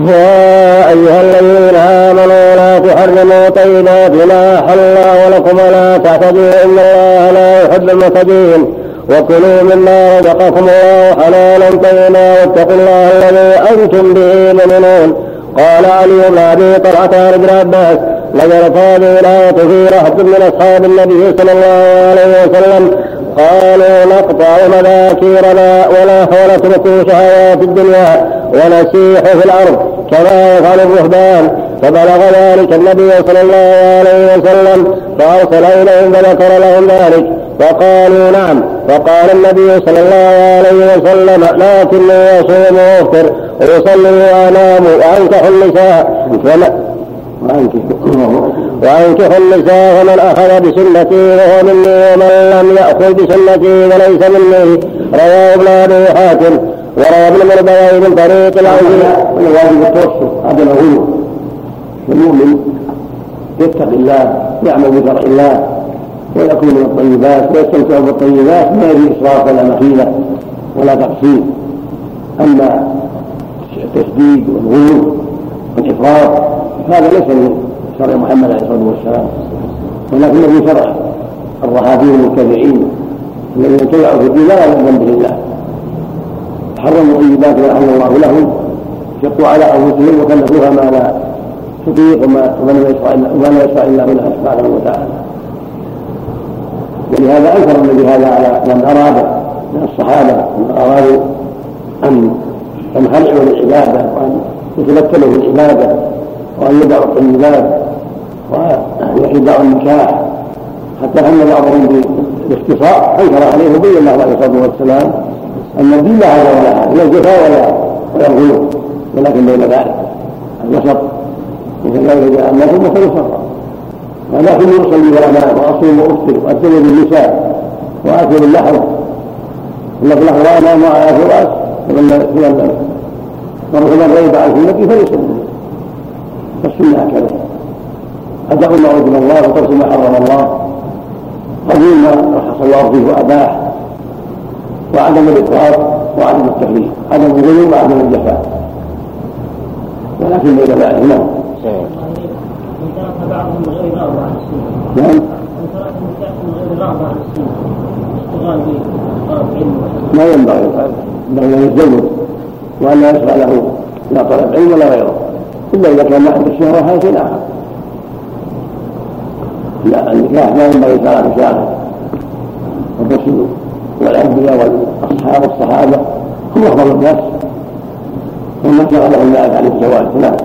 يا أيها الذين آمنوا لا تحرموا طيبات ما أحل الله لكم ولا تعتدوا إن الله لا يحب المعتدين وكلوا مما رزقكم الله حلالا طيبا واتقوا الله الذي أنتم به مؤمنون. قال علي بن أبي طلحة عن ابن عباس نزلت هذه الآية في رهط من أصحاب النبي صلى الله عليه وسلم قالوا نقطع مذاكيرنا ولا ونترك شهوات الدنيا ونسيح في الأرض كما يفعل الرهبان. فبلغ ذلك النبي صلى الله عليه وسلم فأرسل إليهم فذكر لهم ذلك. فقالوا نعم. فقال النبي صلى الله عليه وسلم لكني أصوم وأفطر وأصلي وأنام وأنكح النساء. وأنكح النساء فمن أخذ بسنتي فهو مني ومن لم يأخذ بسنتي فليس مني. رواه ابن أبي حاتم وروى ابن مربوي من طريق العزيز. والواجب التوسل هذا الغلو. المؤمن يتقي الله يعمل بشرع الله ويكون من الطيبات ويستمتع بالطيبات ما يريد إسراف ولا مخيلة ولا تقصير. أما التشديد والغلو والإفراط هذا ليس من شرع محمد عليه الصلاة والسلام ولكنه من شرع الرهابين المبتدعين الذين ابتدعوا في الدين لا يعلم بالله حرموا طيبات ما احل الله لهم شقوا على أنفسهم وكلفوها ما لا تطيق وما لا يشرع وما لا يشرع إلا بالله سبحانه وتعالى. ولهذا أنكر النبي هذا على من أراد من الصحابة من أرادوا ان ينخلعوا للعباده وأن يتمثلوا في العباده وأن يدعوا الطيبات وان يدعوا النكاح. حتى أن بعضهم بالاختصار انكر عليه وبين الله عليه الصلاه والسلام أن الدين لا هذا ولا هذا لا الجفاء ولا ولا الغلو ولكن بين ذلك الوسط. مثل ذلك جاء الناس مثل صفا ولكن يصلي وانام وأصوم وأفطر واتزوج النساء وآكل اللحم. الا في اللحم وانام وعلى فراش فمن من غيب عن سنتي فليصلي فالسنه هكذا ادعو ما وجد الله وترك ما حرم الله. قبول ما رخص الله فيه وأباح. وعدم الافراط وعدم التحريم عدم الغلو وعدم الجفاء. ولكن بين ذلك نعم غير نعم. غير ما ينبغي. ينبغي أن يتزوج وأن لا يشرع له لا طلب علم ولا غيره. إلا إذا كان عند الشهوة هذا شيء آخر. لا النكاح لا ينبغي صلاة شهر والرسل والأنبياء والأصحاب والصحابة هم أفضل الناس. ومن شغلهم ذلك عن الزواج. نعم.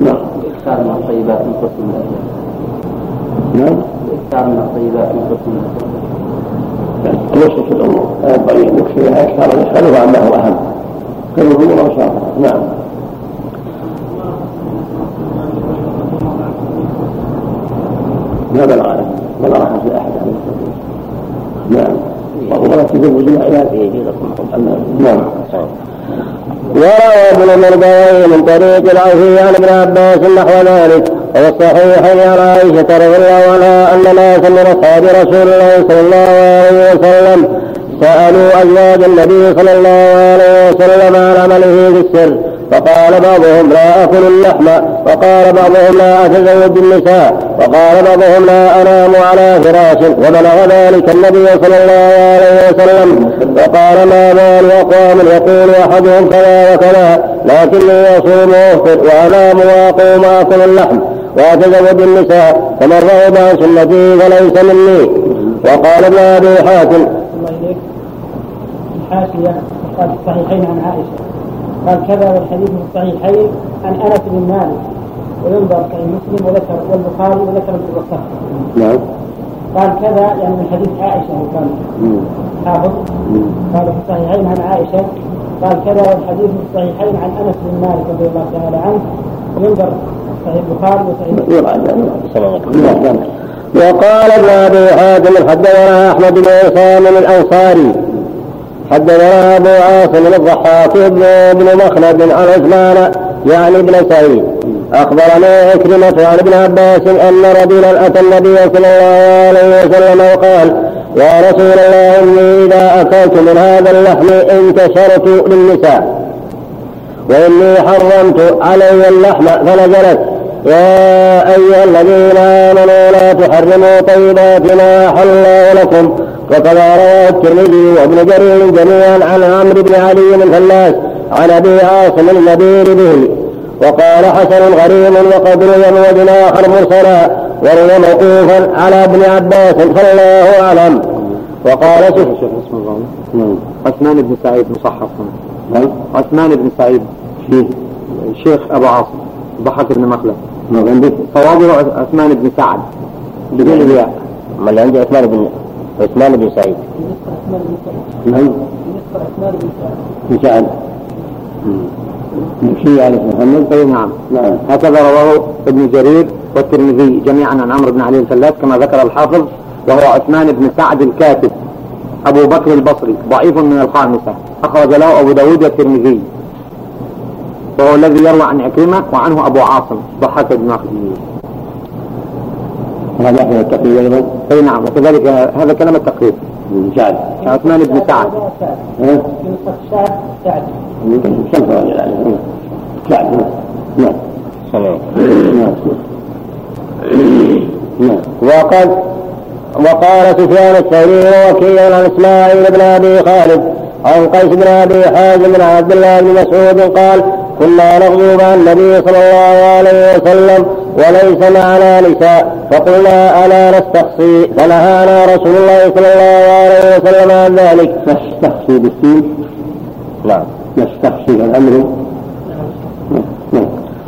نعم. الإكثار من الطيبات من حسن نعم. الإكثار من الطيبات من الوسط في الأمور. لا ينبغي أن يكثرها عما هو أهم الأمور أوساطها نعم. ما بلغ ما بلغ في أحد عليه الصلاة نعم. ولا تزوج العيال نعم. وروى ابن مرضوي من طريق العوفي عن ابن عباس نحو ذلك. وفي الصحيحين عن عائشة رضي الله عنها أن ناسا من اصحاب رسول الله صلى الله عليه وسلم. سألوا أزواج النبي صلى الله عليه وسلم عن عمله في السر. فقال بعضهم لا أكل اللحم وقال بعضهم لا أتزوج بالنساء وقال بعضهم لا أنام على فراش وبلغ ذلك النبي صلى الله عليه وسلم فقال ما بال أقوام يقول أحدهم كذا وكذا لكني أصوم وأفطر وأنام وأقوم أكل اللحم وأتزوج النساء فمن رغب عن سنتي فليس مني وقال ابن أبي حاتم الحاشية الصحيحين عن عائشة قال كذا والحديث في الصحيحين عن أنس بن مالك وينظر في مسلم وذكر والبخاري وذكر ابن نعم. قال كذا يعني من حديث عائشة وكان حافظ قال في الصحيحين عن عائشة قال كذا والحديث في الصحيحين عن أنس بن مالك رضي الله تعالى عنه وينظر صحيح البخاري وصحيح وقال ابن أبي حاتم حدثنا أحمد بن عصام الأنصاري حدثنا أبو عاصم الضحاك بن مخلد عن عثمان يعني ابن سعيد. اخبرني عكرمة عن ابن عباس أن رجلا أتى النبي صلى الله عليه وسلم وقال يا رسول الله إني إذا أكلت من هذا اللحم انتشرت للنساء. وإني حرمت علي اللحم فنزلت يا أيها الذين آمنوا لا تحرموا طيبات ما الله لكم. وكذا رواه الترمذي وابن جرير جميعا عن عمرو بن علي الفلاس عن أبي عاصم النبيل به. وقال حسن غريب وقد روي من آخر مرسلا وروي موقوفا على ابن عباس فالله أعلم. وقال شيخ اسم الله. نعم. عثمان بن سعيد مصحف. نعم. عثمان بن سعيد. شيخ شيخ أبو عاصم ضحك بن مخلد. صوابه عثمان بن سعد. بدون الياء ما اللي عندي عثمان بن عثمان بن سعيد. نعم. بن سعد شيء على محمد؟ اي نعم. نعم. هكذا رواه ابن جرير والترمذي جميعا عن عمرو بن علي الفلاس كما ذكر الحافظ وهو عثمان بن سعد الكاتب. أبو بكر البصري ضعيف من الخامسة. أخرج له أبو داود والترمذي. وهو الذي يروى عن عكرمة وعنه أبو عاصم. ضحك بن مخزي هذا أحد التقريب أيضا. أي نعم وكذلك هذا كلام التقريب. سعد. عثمان بن سعد. سعد. سعد. سعد. نعم نعم وقد وقال سفيان الثوري ووكيل عن إسماعيل بن أبي خالد عن قيس بن أبي حازم عن عبد الله بن مسعود قال كنا نغزو مع النبي صلى الله عليه وسلم وليس معنا نساء فقلنا ألا نستقصي فنهانا رسول الله صلى الله عليه وسلم عن ذلك. نستقصي بالسين نعم. نستقصي الأمر؟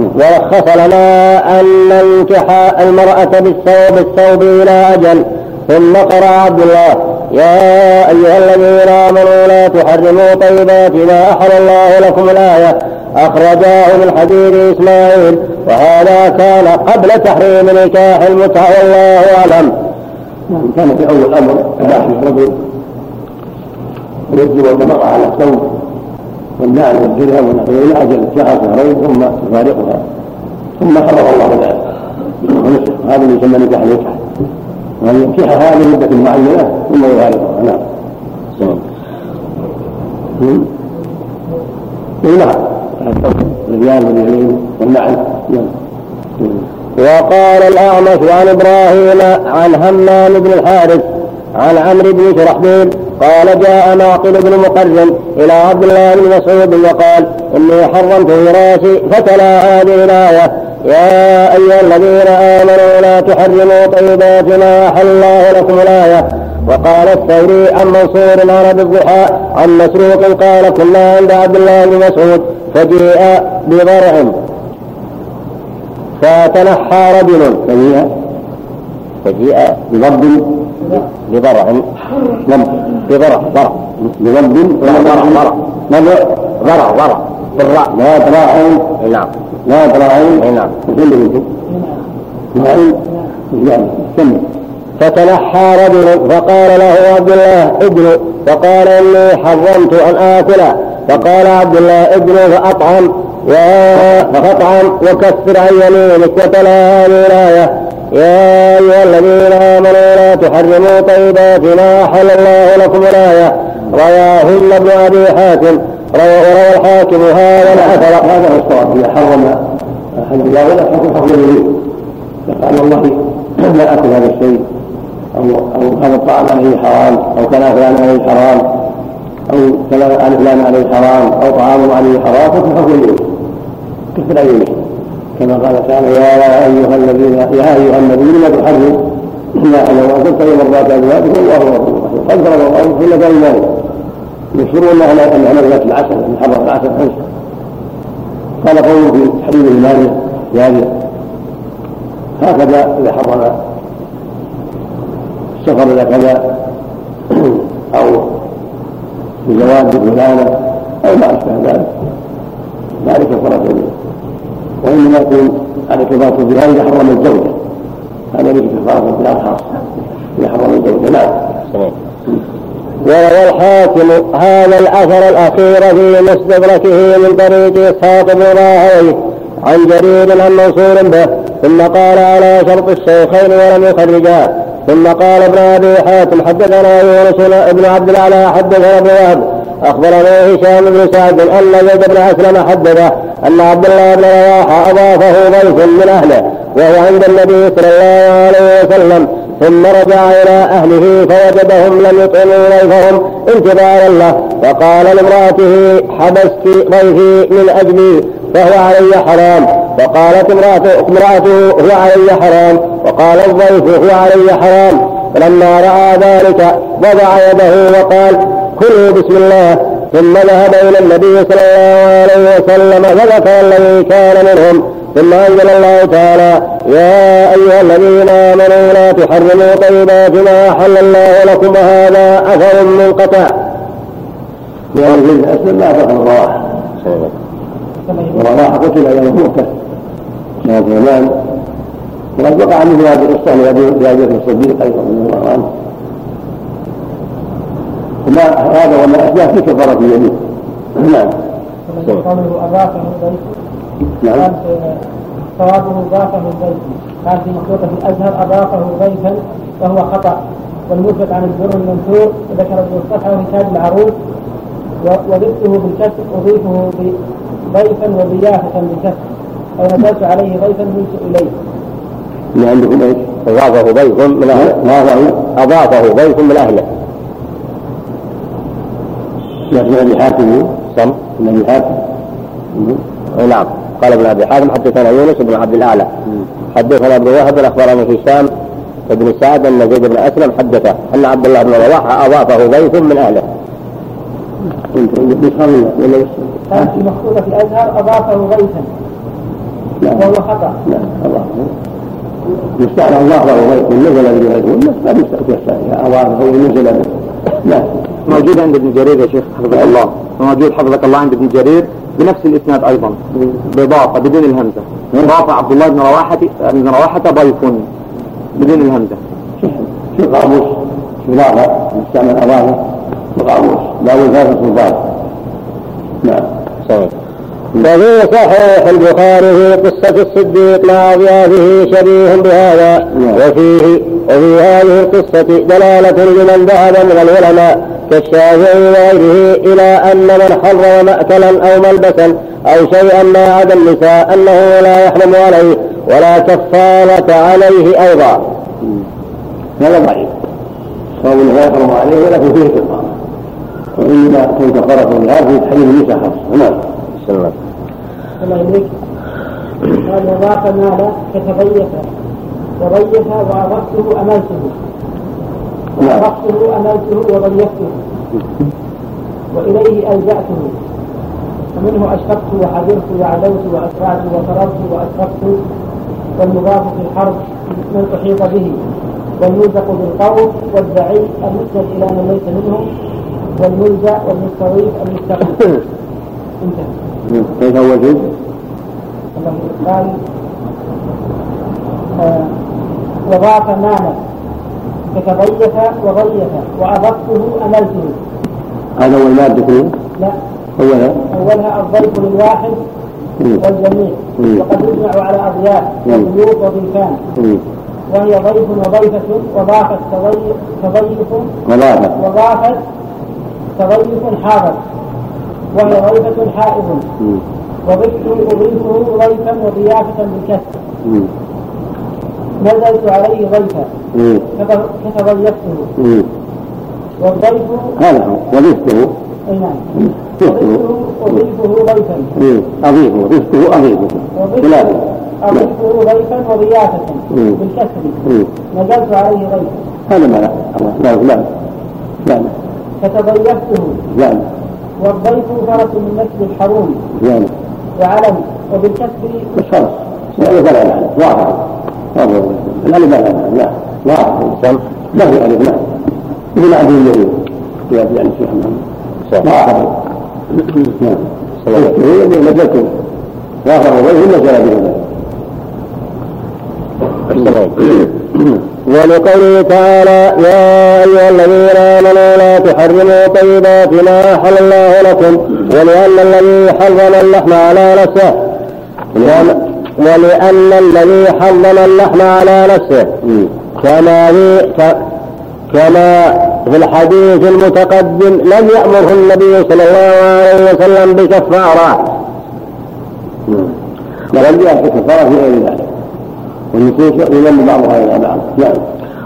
ورخص لنا أن ننكح المرأة بالثوب بالثوب إلى أجل ثم قرأ عبد الله. يا أيها الذين آمنوا لا تحرموا طيبات ما أحل الله لكم الآية. أخرجاه من حديث إسماعيل. وهذا كان قبل تحريم نكاح المتعة والله أعلم. نعم كان في أول الأمر إباحة الرجل. يجب المرأة على الثوب. والنعل والدرهم ونحوه أجل شهر شهرين ثم يفارقها ثم حرم الله ذلك هذا يسمى نكاح النكاح وأن ينكحها لمدة معينة ثم يفارقها نعم. نعم. الرجال واليمين والنعل وقال الأعمش عن إبراهيم عن همام بن الحارث عن عمرو بن شرحبيل قال جاء معقل بن مقرن إلى عبد الله بن مسعود وقال إني حرمت فراشي فتلا هذه الآية. يا أيها الذين آمنوا لا تحرموا طيبات ما أحل الله لكم الآية. وقال الثوري عن منصور عن أبي الضحى عن مسروق قال كنا عند عبد الله بن مسعود فجيء بضرع فتنحى رجل. فجيء؟ فجيء بضرب بضرع. بضرع. ضرع. بضرب ضرع ضرع ضرع ضرع بالراء لا تراعين نعم. لا نعم. كل بنت نعم يعني كمل فتنحى رجل فقال له عبد الله ابن فقال إني حرمت أن آكل. فقال عبد الله ابن فأطعم. فأطعم وكفر عن يمينك وتلا هذه الآية. يا أيها الذين آمنوا لا تحرموا طيبات ما أحل الله لكم الآية. رواهن ابن أبي حاتم. وروى الحاكم هذا الاثر هذا هو الصواب. إذا حرم احد الله ولا حكم اليمين قال والله لا أكل هذا الشيء. أو أو هذا الطعام عليه حرام أو كان فلان عليه حرام أو كان فلان عليه حرام أو طعام عليه حرام فكم حكم اليمين كفر اليمين كما قال تعالى يا أيها الذين يا أيها النبي لما تحرم ما أنا وانزلت مرات ازواجك والله غفور رحيم. قد فرض الله كل ذلك يشكرون أن ان نزلت العسل أن حرم العسل خمسة. قال قوله في حديث المال جاريه هكذا إذا حرم السفر إلى كذا أو بزواج فلانة أو ما أشبه ذلك. ذلك فرق وإنما يكون على كفاره بها إذا حرم الزوجة. هذا ليس كفاره بها خاصه إذا حرم الزوجة نعم وروى الحاكم هذا الأثر الأخير في مستدركه من طريق إسحاق بن عن جرير عن منصور به ثم قال على شرط الشيخين ولم يخرجا. ثم قال ابن أبي حاتم حدثنا يونس بن عبد الأعلى حدثنا ابن وهب. أخبرنا هشام بن سعد أن زيد بن أسلم حدثه أن عبد الله بن رواحة أضافه ضيف من أهله. وهو عند النبي صلى الله عليه وسلم ثم رجع إلى أهله فوجدهم لم يطعموا ضيفهم انتظارا له فقال لامرأته حبست ضيفي من أجلي فهو علي حرام. فقالت امرأته امرأته هو علي حرام. وقال الضيف هو علي حرام. فلما رأى ذلك وضع يده وقال كلوا بسم الله. ثم ذهب إلى النبي صلى الله عليه وسلم فذكر الذي كان منهم. ثم أنزل الله تعالى يا أيها الذين آمنوا لا تحرموا طيبات ما أحل الله لكم وهذا أثر منقطع. لأن في الأسلم لا تقل الرواح. الرواح قتل يوم موته سنة ثمان وقد وقع مثل هذه القصة لأبي بكر الصديق أيضا رضي الله عنه. وما هذا وما أشبه في كفارة اليمين. نعم. قوله نعم. صوابه ضافه البيت قال في مخلوقة الأزهر أضافه ضيفا وهو خطأ. والمثبت عن البر المنثور ذكر ابن الصفحة وهشام العروض وضفته بالكسر أضيفه ضيفا وضيافة بالكسر. أو نزلت عليه ضيفا منت إليه. اللي عندكم إيش؟ أضافه ضيف من أهله. أضافه ضيف من أهله. لكن أبي حاتم سم أبي حاتم نعم. قال ابن أبي حاتم حدثنا يونس بن عبد الأعلى حدثنا ابن وهب أخبرني هشام بن سعد أن زيد بن أسلم حدثه أن عبد الله بن رواحة أضافه ضيف من أهله. في مخطوطة الازهر اضافه ضيفا وهو خطا. يستعمل الله له ضيف نزل به غيره لا يستعمل اضافه ونزل به. نعم. موجود عند ابن جرير يا شيخ حفظك الله موجود حفظك الله عند ابن جرير بنفس الإسناد أيضا بإضافة بدون الهمزة. إضافة عبد الله بن رواحة بن رواحة ضيف. بدون الهمزة. في القاموس في اضافه يستعمل اضافه في القاموس لا وزارة الضاد نعم. صحيح. وفي صحيح البخاري في قصة الصديق مع أضيافه شبيه بهذا وفيه وفي هذه القصة دلالة لمن ذهب من العلماء كالشافعي وغيره إلى أن من حرم مأكلا أو ملبسا أو شيئا ما عدا النساء أنه لا يحرم عليه ولا كفارة عليه أيضا. هذا ضعيف. صوم لا يحرم عليه ولكن فيه كفارة. وإنما كفارة لهذا في تحريم النساء خاصة. نعم. الله. إليك قال وضاق المال فتبيت وضيف وأضفته أملته وأضفته أملته وضيفته وإليه ألجأته ومنه أشفقت وحذرت وعدوت وأسرعت وفررت وأشفقت والمضاف في الحرب من أحيط به. والملزق بالقول والدعي المسند إلى من ليس منهم. والملزق والمستضيف المستقيم انتهى. كيف هو جزء؟ قال آه وضاف مالا. فتضيف وضيف وأضفته أملته. هذا هو المادة كلها؟ لا. أولها أولها الضيف للواحد والجميع. وقد يجمع على أضياف وضيوف وضيفان وهي ضيف وضيفة وضافت تضيف وضافت تضيف حاضر. وهي ضيفة حائض. وضفت أضيفه ضيفا وضيافة بالكسر. نزلت عليه ضيفا فتضيفته والضيف هذا هو وضفته أي نعم. أضيفه ضيفا أضيفه. ضفته أضيفه أضيفه ضيفا وضيافة بالكسر. نزلت عليه ضيفا هذا ما لا لا لا لا. فتضيفته لا. والضيف فرس من مسجد الحروم. لا وعلم. وبالكسر بس خلاص لا فلا لا واضح واضح. لا لا لا. لا واضح ما في ألف نعم مثل عبد الجليل في يعني الشيخ محمد. واضح. نعم. نزلته واخر وجهه نزل به ولقوله تعالى يا أيها الذين آمنوا لا تحرموا طيبات ما أحل الله لكم ولأن الذي حرم اللحم على نفسه ولأن الذي حرم اللحم على نفسه. كما كما في الحديث المتقدم لم يأمره النبي صلى الله عليه وسلم بكفارة. ولم يأتي كفارة في غير ذلك. والنصوص يذم بعضها إلى بعض. نعم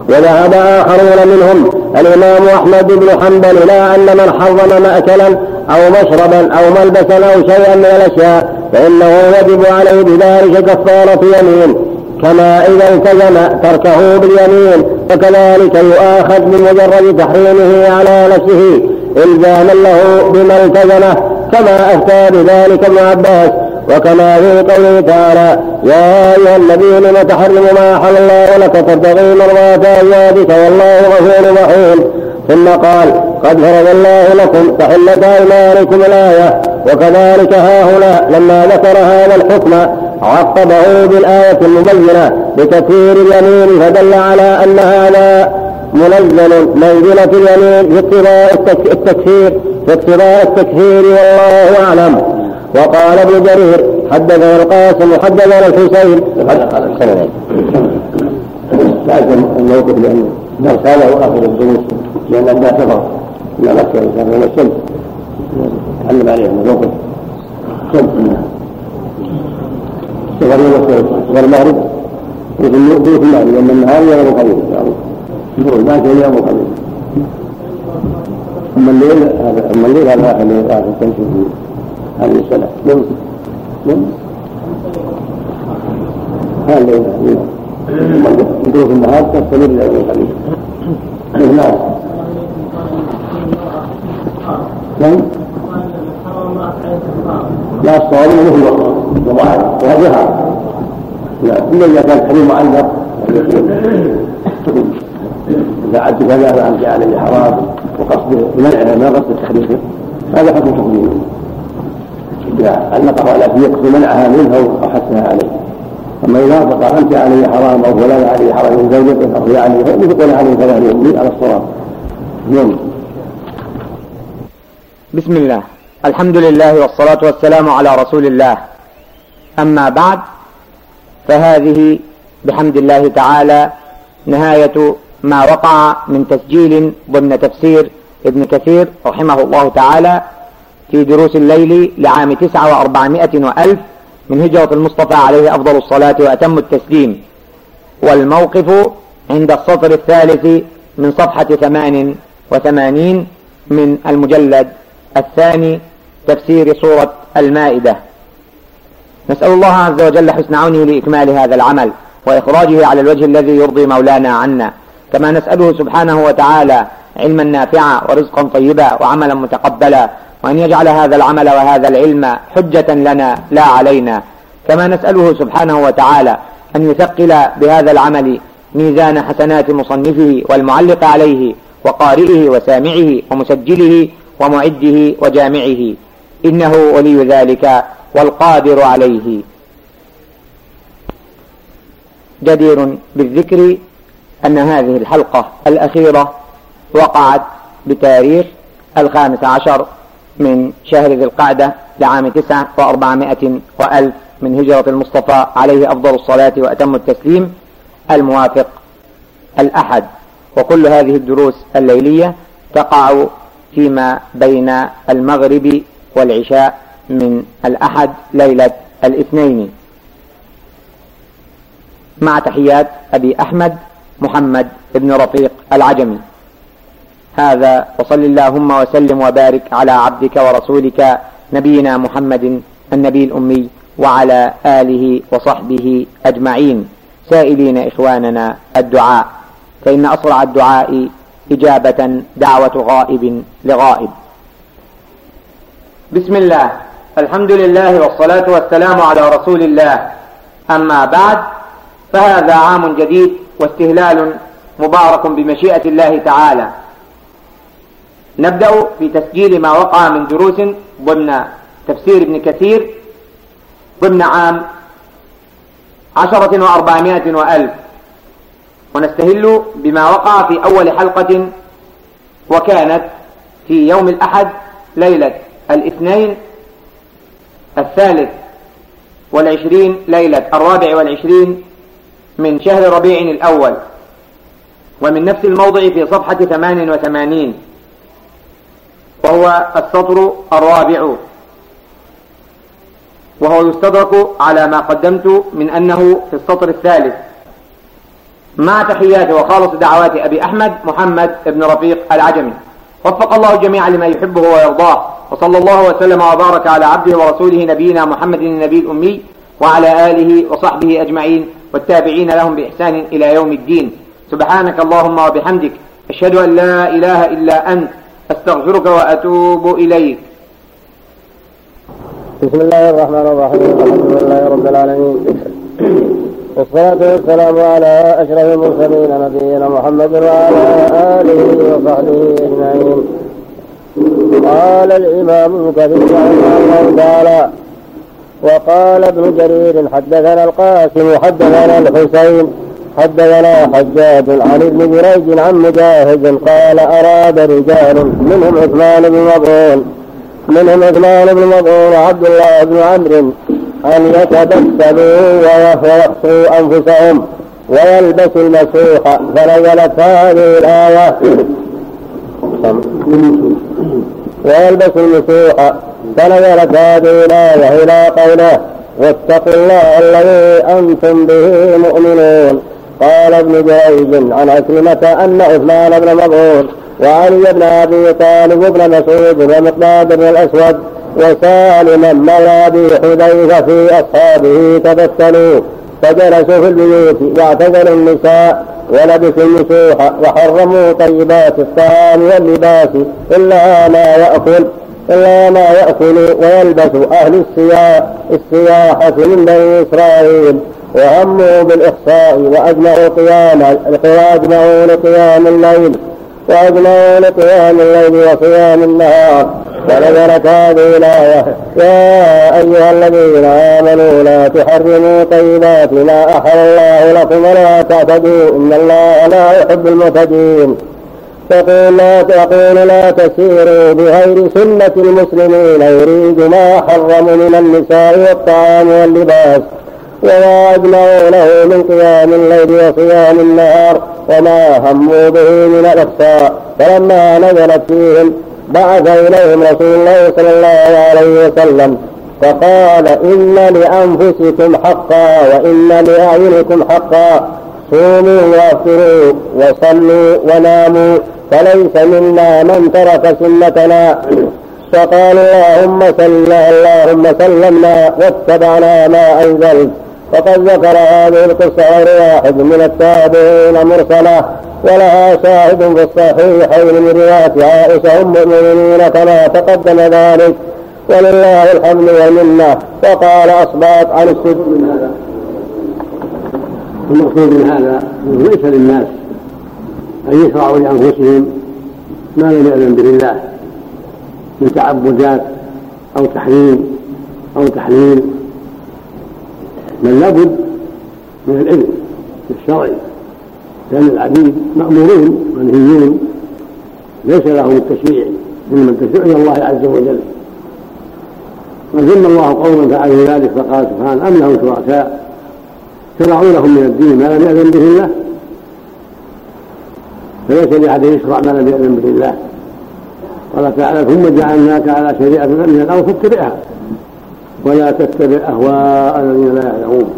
وذهب آخرون منهم الإمام أحمد بن حنبل إلى أن من حرم مأكلا أو مشربا أو ملبسا أو شيئا من الأشياء فإنه يجب عليه بذلك كفارة يمين. كما إذا التزم تركه باليمين فكذلك يؤاخذ بمجرد تحريمه على نفسه إلزاما له بما التزمه كما أفتى بذلك ابن عباس. وكما في قوله تعالى يا أيها الذين لم تحرم ما أحل الله لك تبتغي مرضات أزواجك والله غفور رحيم. ثم قال قد فرض الله لكم تحلة أيمانكم الآية وكذلك ها هنا لما ذكر هذا الحكم عقبه بالآية المبينة بتكفير اليمين فدل على أن هذا منزل منزلة اليمين في اقتضاء التكفير في اقتضاء التكفير والله أعلم. وقال ابن جرير حدثنا القاسم وحدثنا الحسين. لازم الموقف لأن الدرس هذا هو آخر الدروس لأن الناس إلى مكة الإنسان من الشمس تعلم عليه الموقف الشمس صغر يوم صغر المغرب. وفي المغرب لأن النهار يوم قليل إن شاء الله ما كان يوم قليل أما الليل هذا أما الليل هذا آخر تمشي في هذه السنة نعم نعم هذا الليل في النهار تستمر إلى يوم قليل نعم نعم لا الصواب انه هو وظاهر وجهها لا الا اذا كان الحريم معلق اذا عدت كذا فانت عليه حرام وقصد منعها ما قصد تحريمه هذا حكم تقديمه اذا علقه على يقصد منعها منه أو حثها عليه. أما إذا فقال انت عليه حرام أو فلان عليه حرام من زوجته أو هي عليه فيقول عليه كلام يملي على الصواب. نعم. بسم الله. الحمد لله والصلاة والسلام على رسول الله. أما بعد فهذه بحمد الله تعالى نهاية ما وقع من تسجيل ضمن تفسير ابن كثير رحمه الله تعالى في دروس الليل لعام تسعة وأربعمائة وألف من هجرة المصطفى عليه أفضل الصلاة وأتم التسليم. والموقف عند السطر الثالث من صفحة ثمان وثمانين من المجلد الثاني تفسير سورة المائدة. نسأل الله عز وجل حسن عونه لإكمال هذا العمل وإخراجه على الوجه الذي يرضي مولانا عنا. كما نسأله سبحانه وتعالى علما نافعا ورزقا طيبا وعملا متقبلا وأن يجعل هذا العمل وهذا العلم حجة لنا لا علينا. كما نسأله سبحانه وتعالى أن يثقل بهذا العمل ميزان حسنات مصنفه والمعلق عليه وقارئه وسامعه ومسجله ومعده وجامعه. إنه ولي ذلك والقادر عليه. جدير بالذكر أن هذه الحلقة الأخيرة وقعت بتاريخ الخامس عشر من شهر ذي القعدة لعام تسعة وأربعمائة وألف من هجرة المصطفى عليه أفضل الصلاة وأتم التسليم الموافق الأحد. وكل هذه الدروس الليلية تقع فيما بين المغرب والعشاء من الأحد ليلة الاثنين. مع تحيات أبي أحمد محمد بن رفيق العجمي. هذا وصل اللهم وسلم وبارك على عبدك ورسولك نبينا محمد النبي الأمي وعلى آله وصحبه أجمعين. سائلين إخواننا الدعاء. فإن أسرع الدعاء إجابة دعوة غائب لغائب. بسم الله. الحمد لله والصلاة والسلام على رسول الله. أما بعد فهذا عام جديد واستهلال مبارك بمشيئة الله تعالى. نبدأ في تسجيل ما وقع من دروس ضمن تفسير ابن كثير ضمن عام عشرة وأربعمائة وألف. ونستهل بما وقع في أول حلقة وكانت في يوم الأحد ليلة الاثنين الثالث والعشرين ليلة الرابع والعشرين من شهر ربيع الأول. ومن نفس الموضع في صفحة ثمان وثمانين. وهو السطر الرابع. وهو يستدرك على ما قدمت من أنه في السطر الثالث. مع تحيات وخالص دعوات أبي أحمد محمد بن رفيق العجمي. وفق الله الجميع لما يحبه ويرضاه. وصلى الله وسلم وبارك على عبده ورسوله نبينا محمد النبي الأمي وعلى آله وصحبه أجمعين والتابعين لهم بإحسان إلى يوم الدين. سبحانك اللهم وبحمدك. أشهد أن لا إله إلا أنت. أستغفرك وأتوب إليك. بسم الله الرحمن الرحيم. الحمد لله رب العالمين. والصلاة والسلام على أشرف المرسلين نبينا محمد وعلى آله وصحبه أجمعين. قال الإمام ابن كثير رحمه الله تعالى وقال ابن جرير حدثنا القاسم حدثنا الحسين. حدثنا حجاج عن ابن جريج عن مجاهد قال أراد رجال منهم عثمان بن مظعون منهم عثمان بن مظعون وعبد الله بن عمرو أن يتبسلوا ويخشوا أنفسهم ويلبسوا المسوح فنزلت هذه الآية. ويلبسوا المسوح فنزلت هذه الآية إلى قوله واتقوا الله الذي أنتم به مؤمنون. قال ابن جريج عن عكرمة أن عثمان بن مظعون وعلي بن أبي طالب بن مسعود ومقداد بن الأسود وسالما مولى أبي حذيفة في أصحابه تبتلوا فجلسوا في البيوت واعتزلوا النساء ولبسوا النسوح وحرموا طيبات الطعام واللباس إلا ما ياكل إلا ما يأكل ويلبس أهل السياح السياحة من بني إسرائيل. وهموا بالإخصاء وأجمعوا قيام وأجمعوا لقيام الليل وأجمعوا لقيام الليل وقيام النهار. ونزلت هذه الآية يا أيها الذين آمنوا لا تحرموا طيبات ما أحل الله لكم ولا تعتدوا. إن الله لا يحب المعتدين. تقول لا تقول لا تسيروا بغير سنة المسلمين يريد ما حرم من النساء والطعام واللباس. وما أجمعوا له من قيام الليل وصيام النهار وما هموا به من الإحصاء فلما نزلت فيهم بعث إليهم رسول الله صلى الله عليه وسلم فقال إن لأنفسكم حقا وإن لأعينكم حقا. صوموا وافطروا وصلوا وناموا فليس منا من ترك سنتنا. فقال اللهم سل اللهم سلمنا واتبعنا ما أنزلت. وقد ذكر هذه القصة غير واحد من التابعين مرسلة ولها شاهد في الصحيحين من رواية عائشة أم المؤمنين كما تقدم ذلك ولله الحمد والمنة. وقال أصبات عن هذا المقصود من هذا أنه ليس للناس أن يشرعوا لأنفسهم ما لم يأذن به الله من تعبدات أو تحريم أو تحليل. بل لابد من العلم الشرعي لأن العبيد مأمورون منهيون ليس لهم التشريع إنما التشريع إلى الله عز وجل. وذم الله قوما فعلوا ذلك فقال سبحانه أم لهم شركاء؟ شرعوا لهم من الدين ما لم يأذن به الله؟ فليس لأحد يشرع ما لم يأذن به الله. قال تعالى ثم جعلناك على شريعة من الأرض فاتبعها ولا تتبع أهواء الذين لا يعلمون.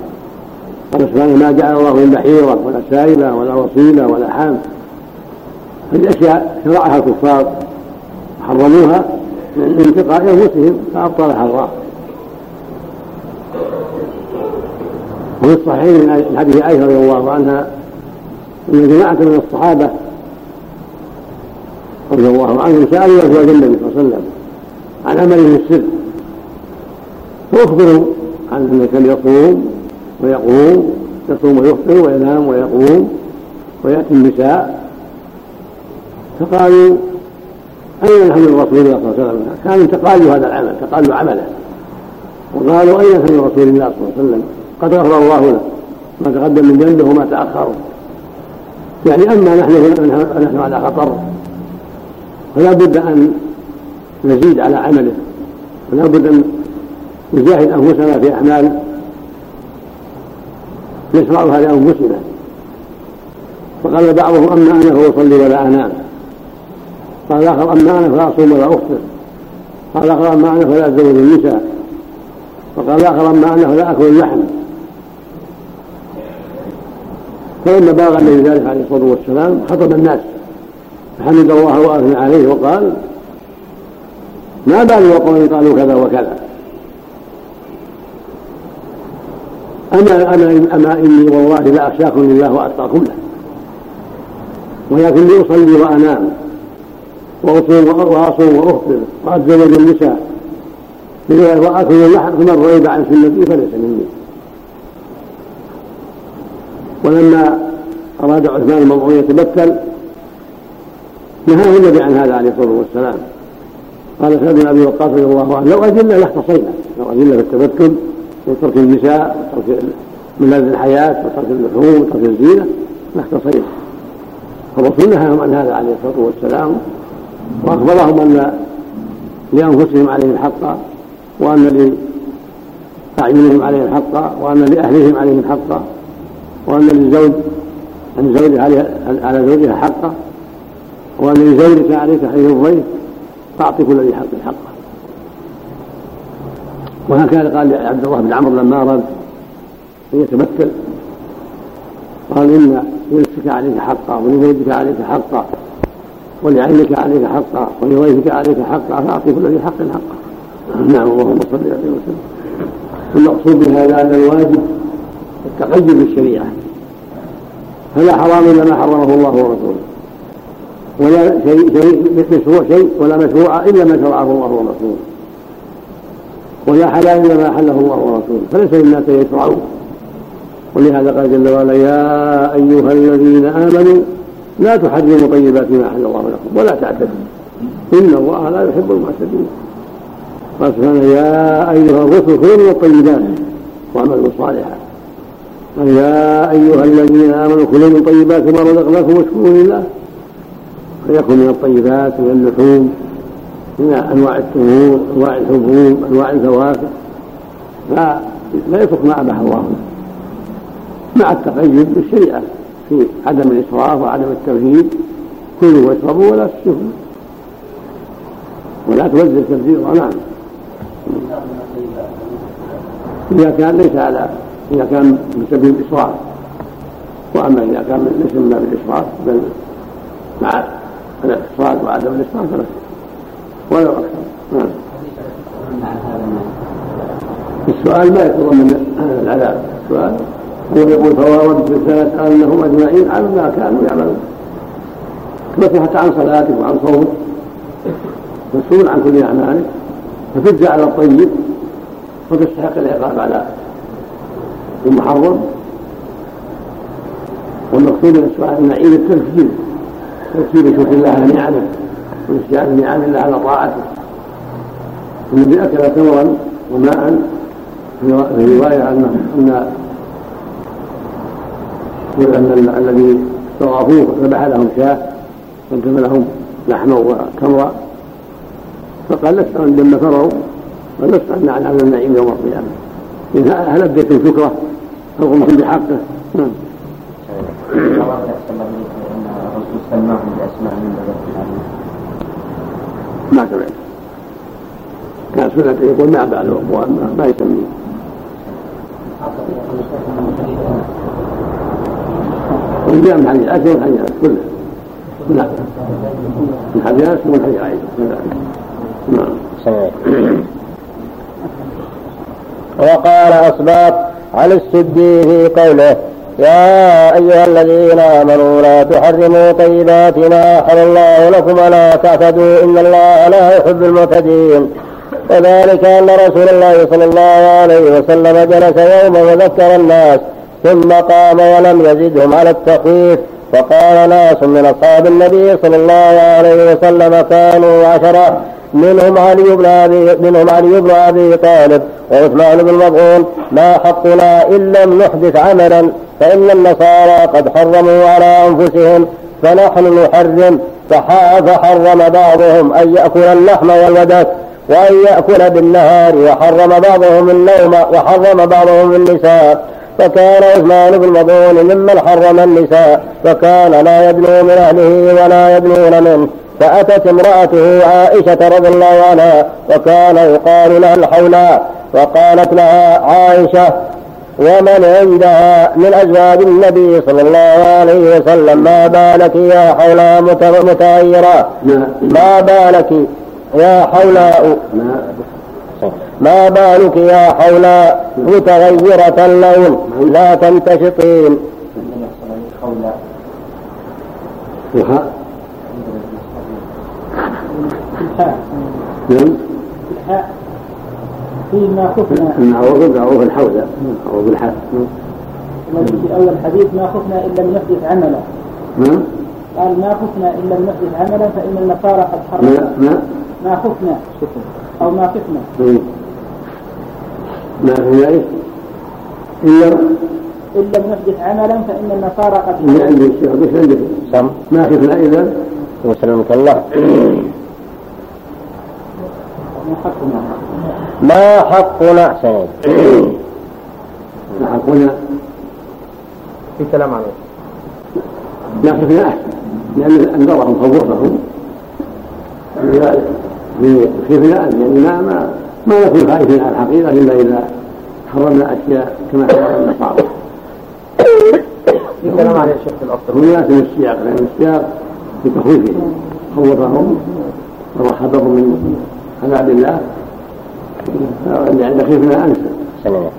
قال سبحانه ما جعل الله من بحيرة ولا سائبة ولا وصيلة ولا حام. هذه أشياء شرعها الكفار حرموها من انتقاء أنفسهم فأبطلها الله وفي الصحيح من حديث عائشة رضي الله عنها أن جماعة من الصحابة رضي الله عنهم سألوا أزواج النبي صلى الله عليه وسلم عن عمله السر فأخبروا عن أنه كان يصوم ويقوم يصوم ويفطر وينام ويقوم ويأتي النساء. فقالوا أين نحن من رسول الله صلى الله عليه وسلم؟ كانوا تقالوا هذا العمل تقالوا عمله. وقالوا أين نحن رسول الله صلى الله عليه وسلم؟ قد غفر الله له ما تقدم من ذنبه وما تأخر. يعني أما نحن نحن على خطر. فلا بد أن نزيد على عمله. ولا بد أن نجاهد أنفسنا في أعمال نشرعها لأنفسنا. فقال بعضهم أما أنا فأصلي ولا أنام قال الآخر أما أنا فأصوم ولا أفطر. قال الآخر أما أنا فلا أتزوج النساء. وقال الآخر أما أنا فلا أكل اللحم. فلما بلغ النبي ذلك عليه الصلاة والسلام خطب الناس. فحمد الله وأثنى عليه وقال ما بال وقوم قالوا كذا وكذا. أما أما أما إني والله لا أخشاكم لله وأتقاكم له ولكني أصلي وأنام وأصوم وأصوم وأفطر وأتزوج النساء وآكل اللحم فمن رغب عن سنتي فليس مني. ولما أراد عثمان المضعون يتبتل نهاه النبي عن هذا عليه الصلاة والسلام. قال سعد بن أبي وقاص رضي الله عنه لو أذلنا لاختصينا لو أذلنا في التبتل وترك النساء وترك ملاذ الحياة وترك اللحوم وترك الزينة لاختصينا فالرسول نهاهم عن هذا عليه الصلاة والسلام وأخبرهم أن لأنفسهم عليهم حقا وأن لأعينهم عليهم حقا وأن لأهلهم عليهم حقا وأن للزوج أن زوجها على زوجها حقا وأن لزوجك عليك حيث الضيف فأعطي كل ذي حق حقه. وهكذا قال عبد الله بن عمرو لما أراد أن يتمثل قال إن لنفسك عليك حقا ولزوجك عليك حقا ولعينك عليك حقا ولضيفك عليك حقا فأعطي كل ذي حق حقه. نعم اللهم صل عليه وسلم. المقصود بهذا أن الواجب التقيد بالشريعة. فلا حرام إلا ما حرمه الله ورسوله. ولا شيء شيء مشروع شيء ولا مشروع إلا ما شرعه الله ورسوله. ولا حلال إلا ما أحله الله ورسوله فليس للناس يشرعون ولهذا قال جل وعلا يا أيها الذين آمنوا لا تحرموا طيبات ما أحل الله لكم ولا تعتدوا إن الله لا يحب المعتدين. قال سبحانه يا أيها الرسل كلوا من الطيبات واعملوا صالحا. قال يا أيها الذين آمنوا كلوا من طيبات ما رزقناكم واشكروا لله. فيكون من الطيبات من اللحوم من أنواع التمور أنواع الحبوب أنواع الفواكه لا لا يترك ما أباح الله مع التقيد بالشريعة في عدم الإسراف وعدم التوحيد كلوا واشربوا ولا تسرفوا ولا توزع تبذيرا نعم إذا كان ليس على إذا كان من سبيل الإسراف. وأما إذا كان ليس من باب الإسراف بل مع الإقتصاد وعدم الإسراف فلا ولو أكثر نعم. السؤال ما يتضمن العذاب. السؤال هو يقول فواردت رسالة أنهم أجمعين على ما كانوا يعملون. حتى عن صلاتك وعن صومك. مسؤول عن كل أعمالك. فتجزى على الطيب. وتستحق العقاب على المحرم. والمقصود من السؤال أن نعيم التذكير. تذكير شكر الله على نعمه واستعانة نعم الله على طاعته الذي اكل تمرا وماء في روايه ان ان الذي استضافوه ذبح لهم شاة وأنتم لهم لحما وتمرا فقال لست لما فروا قال لست عن هذا النعيم يوم القيامه إن هل أديت شكره أو قمت بحقه نعم ما سمعت كان سنة يقول ما بعد ما يسميه. وجاء من حديث عائشة ومن حديث كله. نعم. من حديث انس ومن حديث عائشة. نعم. وقال أصبات عن السدي في قوله يا أيها الذين آمنوا لا تحرموا طيبات ما أحل الله لكم ولا تعتدوا إن الله لا يحب المعتدين. وذلك أن رسول الله صلى الله عليه وسلم جلس يوما وذكر الناس ثم قام ولم يزدهم على التخويف. فقال ناس من أصحاب النبي صلى الله عليه وسلم كانوا عشرة. منهم علي بن ابي منهم علي بن أبي طالب وعثمان بن مظعون ما حقنا إن لم نحدث عملا فإن النصارى قد حرموا على أنفسهم فنحن نحرم. فحرم بعضهم أن يأكل اللحم والودك وأن يأكل بالنهار وحرم بعضهم النوم وحرم بعضهم النساء. فكان عثمان بن مظعون ممن حرم النساء وكان لا يدنو من أهله ولا يدنون منه. فأتت امرأته عائشة رضي الله عنها وكان يقال لها الحولاء وقالت لها عائشة ومن عندها من أزواج النبي صلى الله عليه وسلم ما بالك يا حولاء متغيرة؟ ما بالك يا حولاء؟ ما بالك يا حولاء متغيرة اللون؟ لا تنتشطين. نعم. الحاء فيما خفنا معروف معروف الحوزة معروف الحاء في أول حديث ما خفنا إن لم نحدث عملا نعم. قال ما خفنا إن لم نحدث عملا فإن النصارى قد ما حرموا. ما ما خفنا أو ما خفنا. مم. ما في ذلك إلا إن لم نحدث عملا فإن النصارى قد حرموا عندي الشيخ وش عندك؟ سم. ما خفنا إذا؟ وسلمك الله. ما خفنا ما حقنا حقنا؟ في كلام عليه ما خفنا أحسن. لأن أنذرهم خوفهم لذلك في خفنا يعني ما ما نكون خائفين على الحقيقة إلا إذا حرمنا أشياء كما حرم النصارى في كلام عليه الشيخ في الأصل. هو يناسب السياق لأن السياق في تخويفهم خوفهم ورحبهم من عذاب الله. يعني خفنا أنسى سنين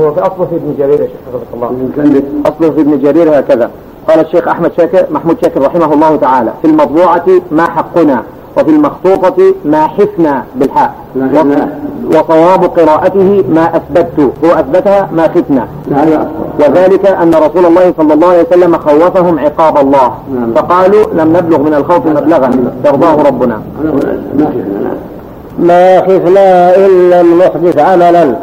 هو في أصله في ابن جرير يا شيخ حفظك الله. أصله في ابن جرير هكذا. قال الشيخ أحمد شاكر محمود شاكر رحمه الله تعالى في المطبوعة ما حقنا. وفي المخطوطة ما حفنا بالحاء. وصواب قراءته ما أثبت هو أثبتها ما أفضل وذلك أن رسول الله صلى الله عليه وسلم خوفهم عقاب الله. نعم. فقالوا لم نبلغ من الخوف مبلغا. يرضاه ربنا. ما خفنا نعم ما خفنا إن لم نحدث عملا.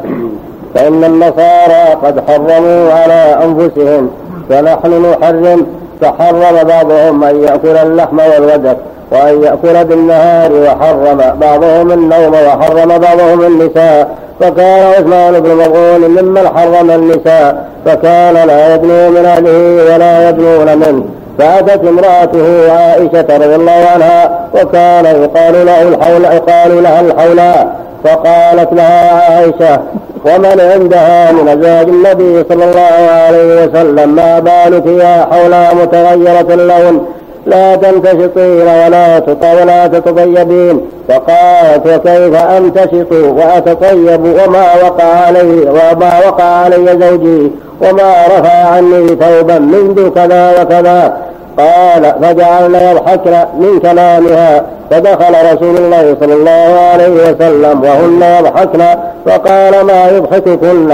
فإن النصارى قد حرموا على أنفسهم فنحن نحرم. فحرم بعضهم أن يأكل اللحم والودك وأن يأكل بالنهار وحرم بعضهم النوم وحرم بعضهم النساء. فكان عثمان بن مظعون ممن حرم النساء. فكان لا يدنو من أهله ولا يدنون منه. فأتت امرأته عائشة رضي الله عنها وكان يقال له الحول يقال لها الحولاء فقالت لها عائشة ومن عندها من أزواج النبي صلى الله عليه وسلم ما بالك يا حولاء متغيرة اللون؟ لا تنتشطين ولا ولا تتطيبين فقالت وكيف أنتشط وأتطيب وما وقع علي وما وقع علي زوجي وما رفع عني ثوبا منذ كذا وكذا قال فجعلنا يضحكن من كلامها فدخل رسول الله صلى الله عليه وسلم وهن يضحكن فقال ما يضحككن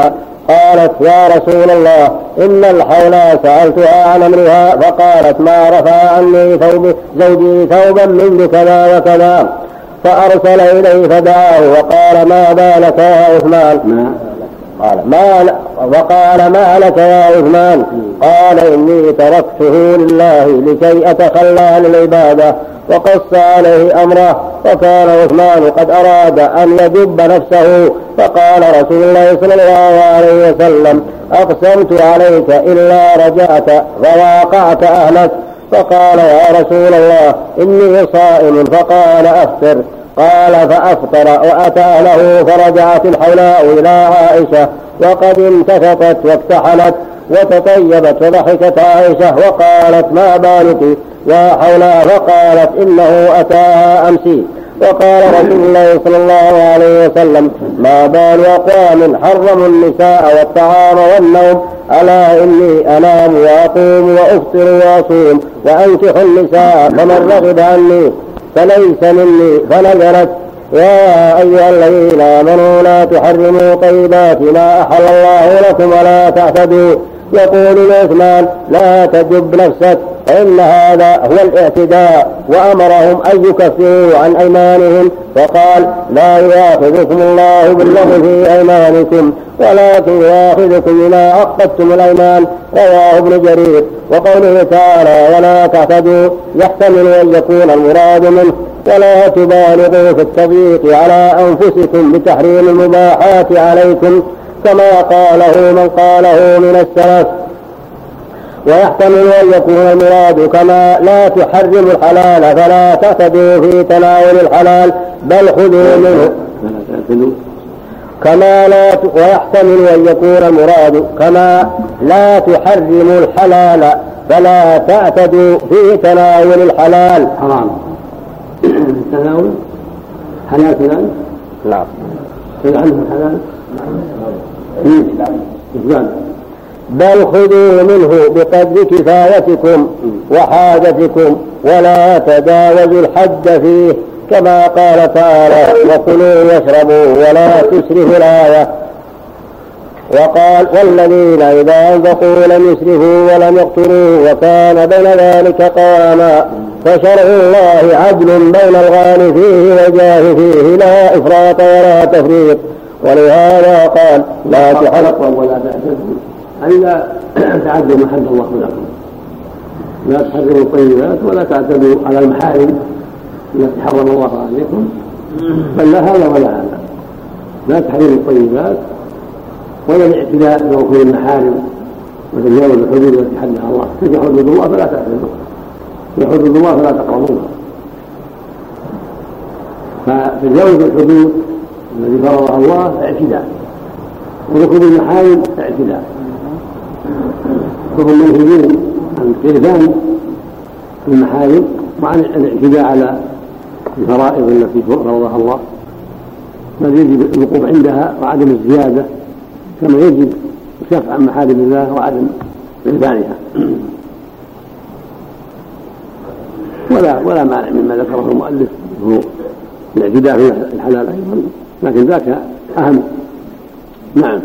قالت يا رسول الله إن الحول سألتها عن أمرها فقالت ما رفع عني ثوب زوجي ثوبا منذ كذا وكذا. فأرسل إليه فدعاه وقال ما بالك يا عثمان؟ ما؟ قال ما وقال ما لك يا عثمان؟ قال إني تركته لله لكي أتخلى عن العبادة وقص عليه أمره وكان عثمان قد أراد أن يدب نفسه. فقال رسول الله صلى الله عليه وسلم أقسمت عليك إلا رجعت فواقعت أهلك. فقال يا رسول الله إني صائم. فقال أفطر. قال فأفطر وأتى أهله فرجعت الحولاء إلى عائشة وقد انتفضت واكتحلت وتطيبت وضحكت عائشة وقالت ما بالك يا حولاء فقالت إنه أتاها أمسي. وقال رسول الله صلى الله عليه وسلم ما بال أقوام حرموا النساء والطعام والنوم ألا إني أنام وأقوم وأفطر وأصوم وأنكح النساء فمن رغب عني فليس مني فنزلت يا أيها الذين آمنوا لا تحرموا طيبات ما أحل الله لكم ولا تعتدوا يقول لعثمان لا تجب نفسك فإن هذا هو الاعتداء. وأمرهم أن يكفروا عن أيمانهم فقال لا يؤاخذكم الله باللغو في أيمانكم ولكن يؤاخذكم بما عقدتم الأيمان. رواه ابن جرير. وقوله تعالى ولا تعتدوا يحتمل أن يكون المراد منه ولا تبالغوا في التضييق على أنفسكم بتحريم المباحات عليكم كما قاله من قاله من السلف. ويحتمل أن يكون المراد كما لا تحرم الحلال فلا تعتدوا في تناول الحلال بل خذوا منه. كما لا ت... ويحتمل أن يكون المراد كما لا تحرم الحلال فلا تعتدوا في تناول الحلال. حرام. التناول حلال كذلك؟ نعم. عنه الحلال؟ نعم. بل خذوا منه بقدر كفايتكم وحاجتكم ولا تجاوزوا الحد فيه كما قال تعالى وكلوا واشربوا ولا تسرفوا الآية وقال والذين إذا أنفقوا لم يسرفوا ولم يقتلوا وكان بين ذلك قواما فشرع الله عدل بين الغالي فيه والجاه فيه لا إفراط ولا تفريط ولهذا قال لا تحرق ولا تعتدوا أي لا تعدوا ما حد الله لكم. لا تحرموا الطيبات ولا تعتدوا على المحارم التي حرم الله عليكم. بل لا هذا ولا هذا. لا تحريم الطيبات ولا الاعتداء بوقوع المحارم وتجاوز الحدود التي حدها الله. تلك حدود الله فلا تعتدوا. هي حدود الله فلا تقربوها. فتجاوز الحدود الذي فرضها الله اعتداء ودخول المحارم اعتداء فهم منهيين عن القربان في المحارم وعن الاعتداء على الفرائض التي فرضها الله. بل يجب الوقوف عندها وعدم الزيادة كما يجب الكف عن محارم الله وعدم عرفانها ولا ولا مانع مما ذكره المؤلف الاعتداء في الحلال أيضا. لكن ذاك أهم. نعم.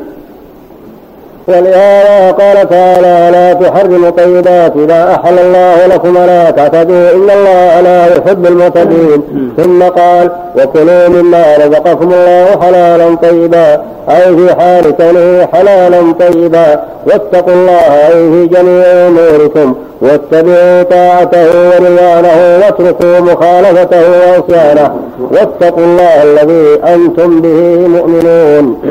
ولهذا قال تعالى لا تحرموا طيبات لا أحل الله لكم ولا تعتدوا. إن الله لا يحب المعتدين. ثم قال وكلوا مما رزقكم الله حلالا طيبا. أي في حال كونه حلالا طيبا. واتقوا الله أي في جميع أموركم. واتبعوا طاعته ورضوانه واتركوا مخالفته وعصيانه. واتقوا الله الذي أنتم به مؤمنون.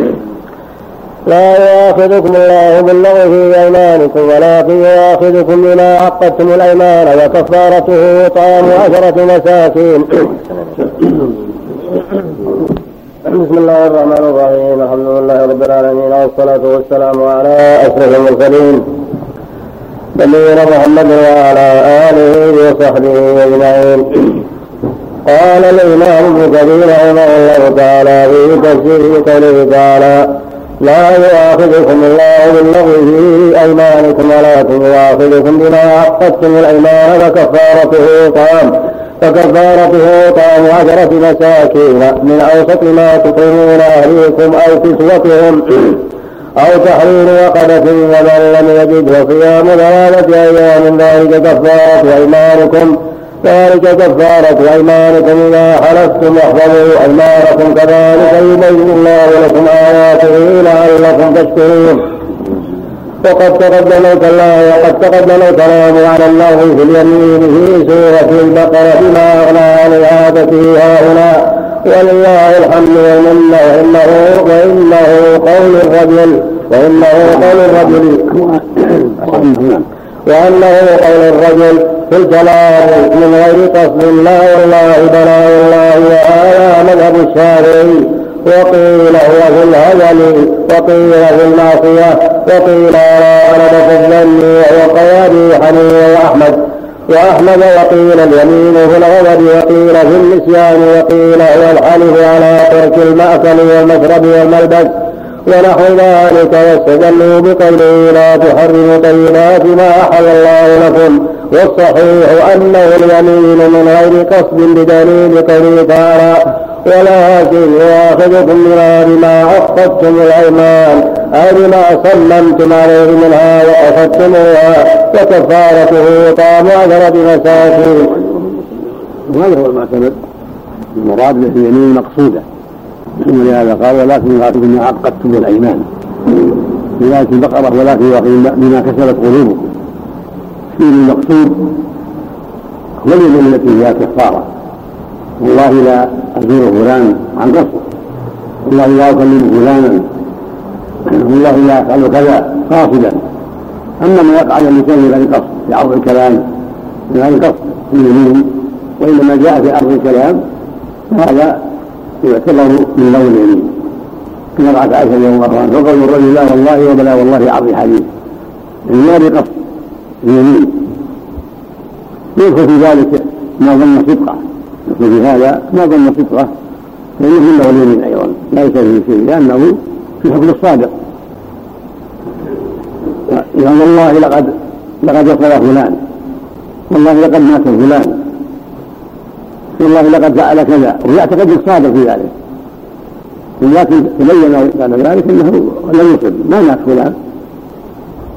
لا يؤاخذكم الله باللغو في أيمانكم ولكن يؤاخذكم بما عقدتم الأيمان وكفارته طعام عشرة مساكين. بسم الله الرحمن الرحيم. الحمد لله رب العالمين والصلاة والسلام على أشرف المرسلين. نبينا محمد وعلى آله وصحبه أجمعين. قال الإمام ابن كثير رحمه الله تعالى في تفسير قوله تعالى لا يؤاخذكم الله باللغو في أيمانكم ولكن يؤاخذكم بما عقدتم الأيمان فكفارته طعام فكفارته طعام عشرة مساكين من أوسط ما تطعمون أهليكم أو كسوتهم. أو تحرير وقدة ومن لم يجد فصيام ثلاثة أيام ذلك كفارة أيمانكم. ذلك كفارة أيمانكم إذا حلفتم واحفظوا أيمانكم كذلك يبين الله لكم آياته لعلكم تشكرون. وقد تقدم الكلام وقد تقدم الكلام على الله في اليمين في سورة البقرة بما أغنى عن إعادته ها هنا ولله الحمد والمنة وإنه وإنه قول الرجل وإنه قول الرجل. وأنه قول الرجل في الكلام من غير قصد لا والله بلا والله وهذا مذهب الشافعي. وقيل هو في الهزل وقيل في المعصية وقيل على غلبة الظن وهو قيادي وأحمد وأحمد وقيل اليمين في الغضب وقيل في النسيان وقيل هو الحلف على ترك المأكل والمشرب والملبس ونحو ذلك واستدلوا بقوله لا تحرموا طيبات ما أحل الله لكم والصحيح أنه اليمين من غير قصد بدليل قوله تعالى ولكن يؤاخذكم بما بما عقدتم الأيمان اي بما صممتم عليه منها وأخذتموها وكفارته طعام عشرة مساكين. وهذا هو المعتمد. المراد به اليمين مقصوده ولهذا قال ولكن يؤاخذكم بما عقدتم الأيمان. في البقرة ولكن يؤاخذكم بما كسبت قلوبكم. في المقصود هو اليمين التي فيها كفارة. والله لا أزور فلان عن قصد والله لا أكلم فلانا. والله لا يفعل كذا قاصدا. أما ما يقع على اللسان من غير قصد في عرض الكلام من غير قصد في اليمين وإنما جاء في عرض الكلام فهذا يعتبر من لون اليمين. كما قالت عائشة رضي الله عنها فقول الرجل لا والله وبلا والله عرض حديث. من غير قصد اليمين. يدخل في ذلك ما ظن صدقه؟ يدخل في هذا ما ظن صدقه فإنه من له اليمين أيضا لا فيه شيء لأنه في حكم الصادق. إذا والله لقد لقد وصل فلان والله لقد مات فلان والله لقد فعل كذا ويعتقد الصادق في ذلك. ولكن تبين بعد ذلك أنه لم يصب ما مات فلان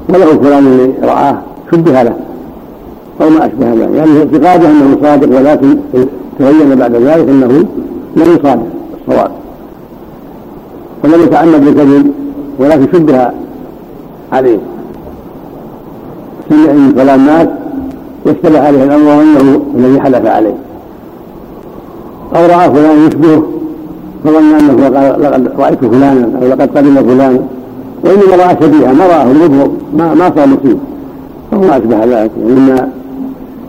وله فلان اللي رعاه شبه له أو ما أشبه ذلك يعني اعتقاده أنه صادق ولكن تبين بعد ذلك أنه لم يصادق الصواب. ولم يتعمد بالكذب ولكن شبه عليه. سمع ان فلان مات واشتبه عليه الأمر وأنه الذي حلف عليه. أو رأى فلان يشبهه فظن أنه لقد رأيت فلانا أو لقد قبل فلانا. وإنما رأى شبيها ما رآه المظهر ما ما صار مصيب فهو ما أشبه ذلك مما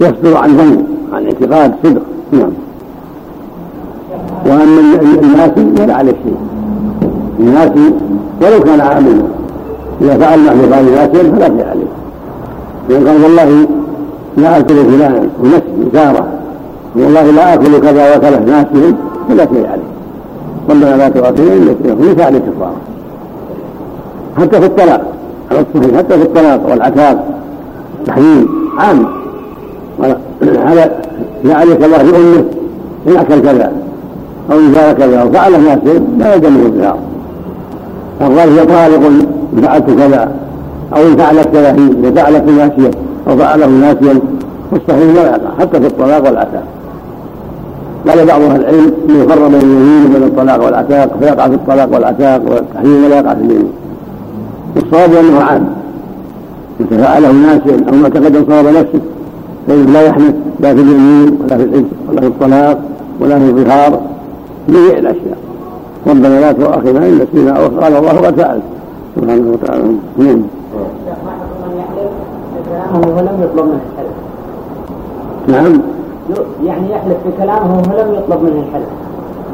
يصدر عن ظن عن اعتقاد صدق. نعم. واما الناس فلا عليه شيء. الناس ولو كان عاملا. إذا فعل في قال ناس فلا شيء عليه. لأن قال والله لا أكل فلانا ونفسي جاره والله لا أكل كذا وكذا ناسهم فلا شيء عليه. ربنا لا تؤاخذنا إن نسينا فعل كفاره حتى في الطلاق. على الصحيح. حتى في الطلاق والعتاق تحريم. عام. هذا عليك الله بأمه إن أكل كذا أو إن فعل كذا أو فعل ناسه لا يلزمه فالله هي طالق إن فعلت كذا أو إن فعلت كذا إن فعلت ناسيا أو فعله ناسيا والصحيح لا يقع حتى في الطلاق والعتاق. قال بعض أهل العلم انه يفرق بين اليمين وبين الطلاق والعتاق فيقع في الطلاق والعتاق والتحريم ولا يقع في اليمين. والصواب أنه عام. إن فعله ناسيا أو ما تقدم صواب نفسه فإنه لا يحنث لا في اليمين ولا في العز ولا في الطلاق ولا في الظهار. جميع الأشياء. ربنا لا تؤاخذنا نسينا أو قال الله قد فعل سبحانه وتعالى. نعم. ولم يطلب منه الحلف نعم. يعني يحلف بكلامه ولم يطلب منه الحلف.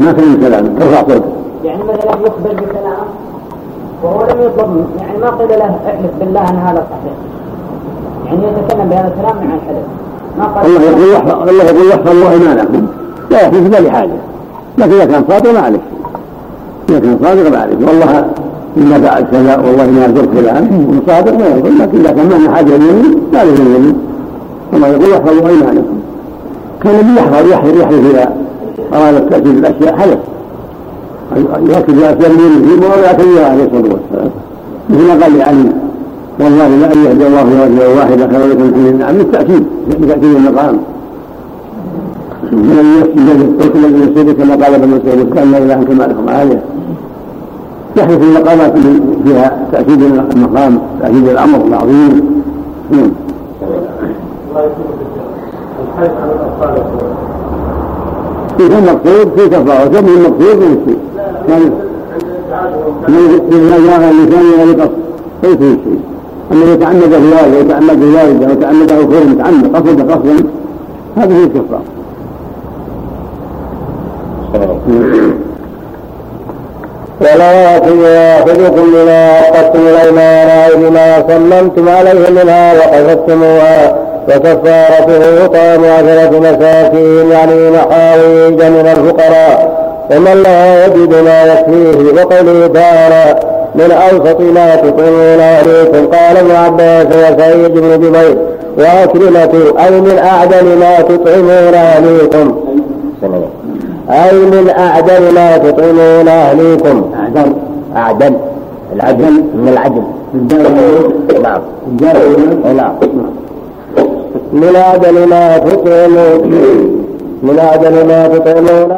ما كان كلام. ارفع صوتك. يعني مثلا يخبر بكلام وهو لم يطلب منه. يعني ما قيل له احلف بالله إن هذا صحيح. يعني يتكلم بهذا الكلام مع الحلف ما قال الله يقول يحفظ الله يقول يحفظ الله ايمانكم لا يحلف الا لحاجه لكن إذا كان صادق ما عليك. إذا كان صادق ما عليك. والله إما فعلت كذا والله ما زرت فلان صادق ما يقول لكن إذا كان معنا حاجة اليمين لا يجوز اليمين الله يقول يحفظوا أيمانكم كان النبي يحفظ يحفظ يحلف إذا أراد التأكيد بالأشياء حلف. يؤكد بأشياء من يمينه ولا كبيرة عليه الصلاة والسلام. مثل ما قال لعلي. والله لا أن يهدي الله رجلا واحدا خير لكم من حمل النعم بالتأكيد بتأكيد المقام من يسجد الذي يسجد كما قال ابن مسعود كان لا اله كما لكم عاليه يحدث المقامات فيها تأكيد المقام تأكيد الأمر العظيم نعم في كم مقصود في كفارة كم من مقصود من كان من جاء اللسان غير قصد ليس في أما يتعمد في هذا يتعمد أو خير متعمد قصد قصدا هذا هي الكفارة ولا يأخذكم بما عقدتم الأيمان بما صممتم عليه منها وقصدتموها وكفارته طعام عشرة مساكين يعني محاويج من الفقراء. ومن لا يجد ما يكفيه وقوله تعالى من أوسط ما تطعمون أهليكم قال ابن عباس وسعيد بن جبير وأكرمة أي من أعدل ما تطعمون أهليكم أي من أعدل ما تطعمون أهليكم أعدل. أعدل. العدل. من العدل. نعم. نعم من أعدل ما تطعمون. من أعدل ما تطعمون.